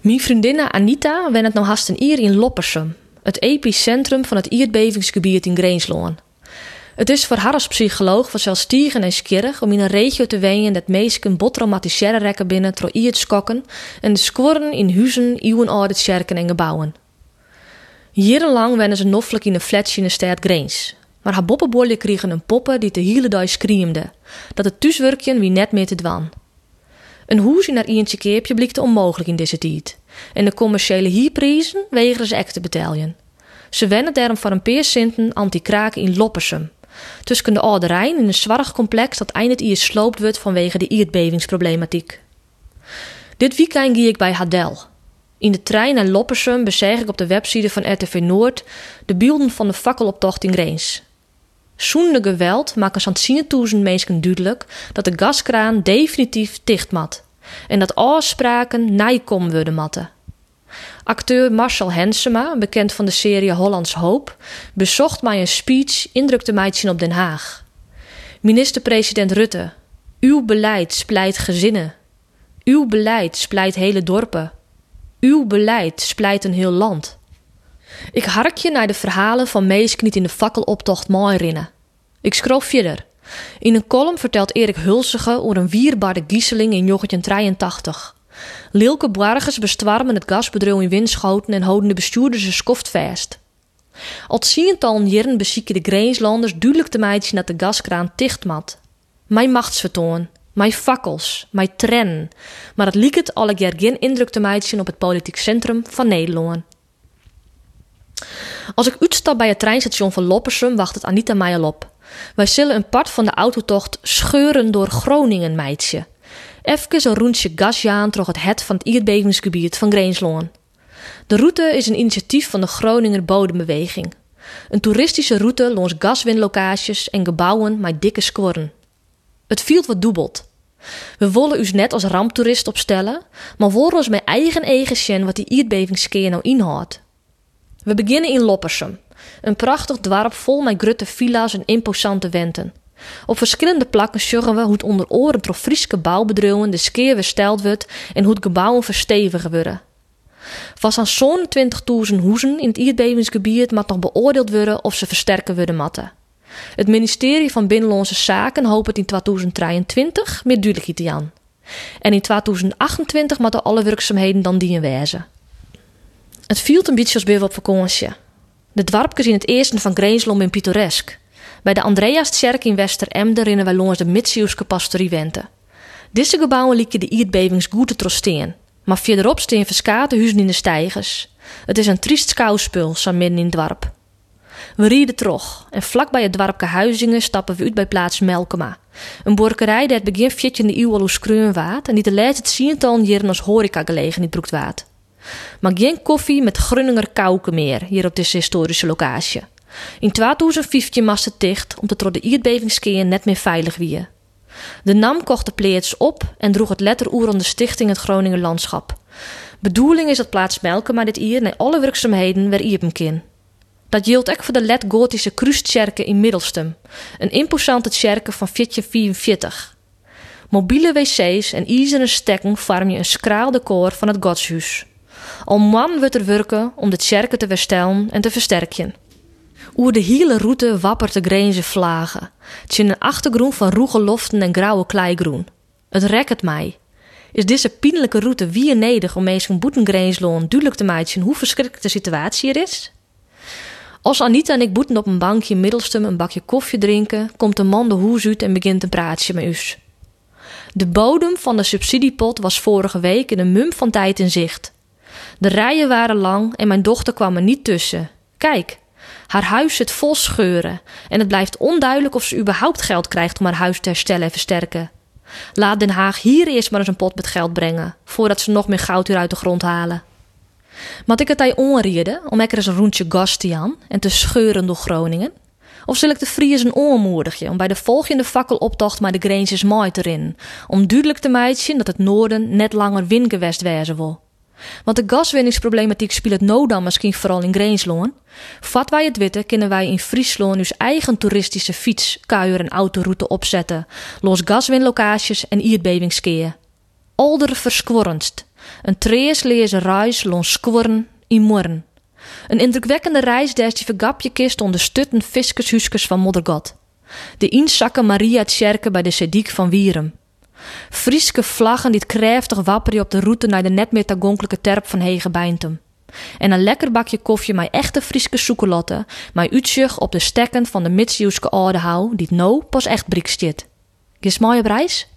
Mijn vriendin Anita wen het nou haast een ier in Loppersum, het epicentrum van het aardbevingsgebied in Greensloon. Het is voor haar als psycholoog vanzelfstiegen en skierig om in een regio te wenen dat meesken bottraumatiseren rekken binnen door skokken en de scoren in huizen, eeuwenoude scherken en gebouwen. Jarenlang wennen ze noffelijk in een fletje in de stad Greens. Maar haar boppenbolje kregen een poppen die de hele dag schreemde. Dat het thuiswerkje wie net meer te dwan. Een hoes in haar keepje blikte onmogelijk in deze tijd. En de commerciële hierprijzen wegen ze echt te betalen. Ze wennen daarom voor een paar cinten anti-kraken in Loppersum. Tussen de Oude Rijn in een zwarig complex dat eindelijk hier sloopt wordt vanwege de aardbevingsproblematiek. Dit weekend ging ik bij Hadel. In de trein naar Loppersum bezeg ik op de website van RTV Noord de beelden van de fakkeloptocht in Greens. Zonder geweld maken zo'n 10.000 mensen duidelijk dat de gaskraan definitief dicht mat en dat afspraken nijkom worden matten. Acteur Marcel Hensema, bekend van de serie Hollands Hoop, bezocht mij een speech indrukte mij op Den Haag. Minister-president Rutte, uw beleid splijt gezinnen. Uw beleid splijt hele dorpen. Uw beleid splijt een heel land. Ik harkje naar de verhalen van Meesk niet in de fakkeloptocht mooi rinnen. Ik scroll verder. In een column vertelt Erik Hulsige over een wierbare gieseling in 1983. Lilke Barges bestwarmen het gasbedrijf in Winschoten en houden de bestuurders een skoft vast. Al tientallen jaren bezieken de Greenslanders duidelijk te meidje dat de gaskraan dicht mat. Mijn machtsvertoon, mijn fakkels, mijn tren, maar het liek het alle jaar geen indruk te op het politiek centrum van Nederland. Als ik uitstap bij het treinstation van Loppersum, wacht het Anita mij al op. Wij zullen een part van de autotocht scheuren door Groningen meidje. Even een rondje gasjaan troch het het van het aardbevingsgebied van Greensloon. De route is een initiatief van de Groninger Bodembeweging. Een toeristische route langs gaswinlocaties en gebouwen met dikke squorren. Het viel wat dubbelt. We willen u net als ramptoerist opstellen, maar ons met eigen eigen zien wat die aardbevingskeer nou inhoudt. We beginnen in Loppersum, een prachtig dorp vol met grutte villa's en imposante wenten. Op verschillende plakken zorgen we hoe het onder oren door bouwbedrijven de skeer versteld wordt en hoe het gebouwen verstevigen worden. Van zo'n 20.000 hoezen in het aardbevingsgebied moet nog beoordeeld worden of ze versterken worden matten. Het ministerie van Binnenlandse Zaken hoopt het in 2023 meer duidelijkheid te aan. En in 2028 moeten alle werkzaamheden dan dienen wijzen. Het viel een beetje als bij op vakantie. De dwarpjes in het eerste van Greenslom in pittoresk. Bij de Andreas-tjerk in Wester-Emden rinnen wij langs de Mitsiuske pastorie Wente. Deze gebouwen lieken de aardbevings goed te trosteren. Maar verderop staan verskate huizen in de stijgers. Het is een triest schouwspul, zo midden in het dorp. We rieden terug en vlak bij het dorpke Huizingen stappen we uit bij plaats Melkema. Een borkerij die het begin 14e eeuw al waard en die de laatste tientallen jaren als horeca gelegen in Broekwaard. Maar geen koffie met Grunninger kauken meer hier op deze historische locatie. In 2015 was het dicht omdat het de net meer veilig wie. De NAM kocht de pleets op en droeg het letteroer aan de stichting het Groninger Landschap. Bedoeling is dat plaats Melkema dit hier naar alle werkzaamheden weer iepen. Dat geldt ook voor de Kruiskerken in Middelstum, een imposante kerk van 1444. Mobiele wc's en ijzeren stekken vormen een schraal decor van het godshuis. Al man wordt er werken om de kerken te herstellen en te versterken. Oer de hele route wappert de grijze vlagen. Is een achtergrond van roege loften en grauwe kleigroen. Het rekt mij. Is deze pijnlijke route wie nedig om eens van boetengreensloon duidelijk te maken hoe verschrikkelijk de situatie er is? Als Anita en ik boeten op een bankje Middelstum een bakje koffie drinken, komt de man de hoes en begint een praatje met us. De bodem van de subsidiepot was vorige week in een mum van tijd in zicht. De rijen waren lang en mijn dochter kwam er niet tussen. Kijk, haar huis zit vol scheuren en het blijft onduidelijk of ze überhaupt geld krijgt om haar huis te herstellen en versterken. Laat Den Haag hier eerst maar eens een pot met geld brengen, voordat ze nog meer goud weer uit de grond halen. Mat ik het hij onrieden om lekker eens een rondje gas te aan en te scheuren door Groningen? Of zal ik de Fries een onmoedigje om bij de volgende fakkeloptocht maar de Granges mooi erin, om duidelijk te maken dat het noorden net langer wingewest wezen wil? Want de gaswinningsproblematiek speelt nou dan misschien vooral in Greensloon. Vat wij het witte, kunnen wij in Friesloon dus eigen toeristische fiets, kuier en autoroute opzetten, los gaswinlocaties en ierbevingskeer. Older verskworrenst. Een treeslezen reis lons skoren in morgen. Een indrukwekkende reis des die vergapje kist onder stutten fiskershuskes van Moddergod. De inzakken Maria Tjerke bij de Sediek van Wierum. Frieske vlaggen die kräftig wapperen op de route naar de net meer tagonkelijke terp van Hegebeintum. En een lekker bakje koffie met echte Frieske soekolotte, met uitzicht op de stekken van de Mitsjoeske oude hou, die het nou pas echt brik zit. Gis?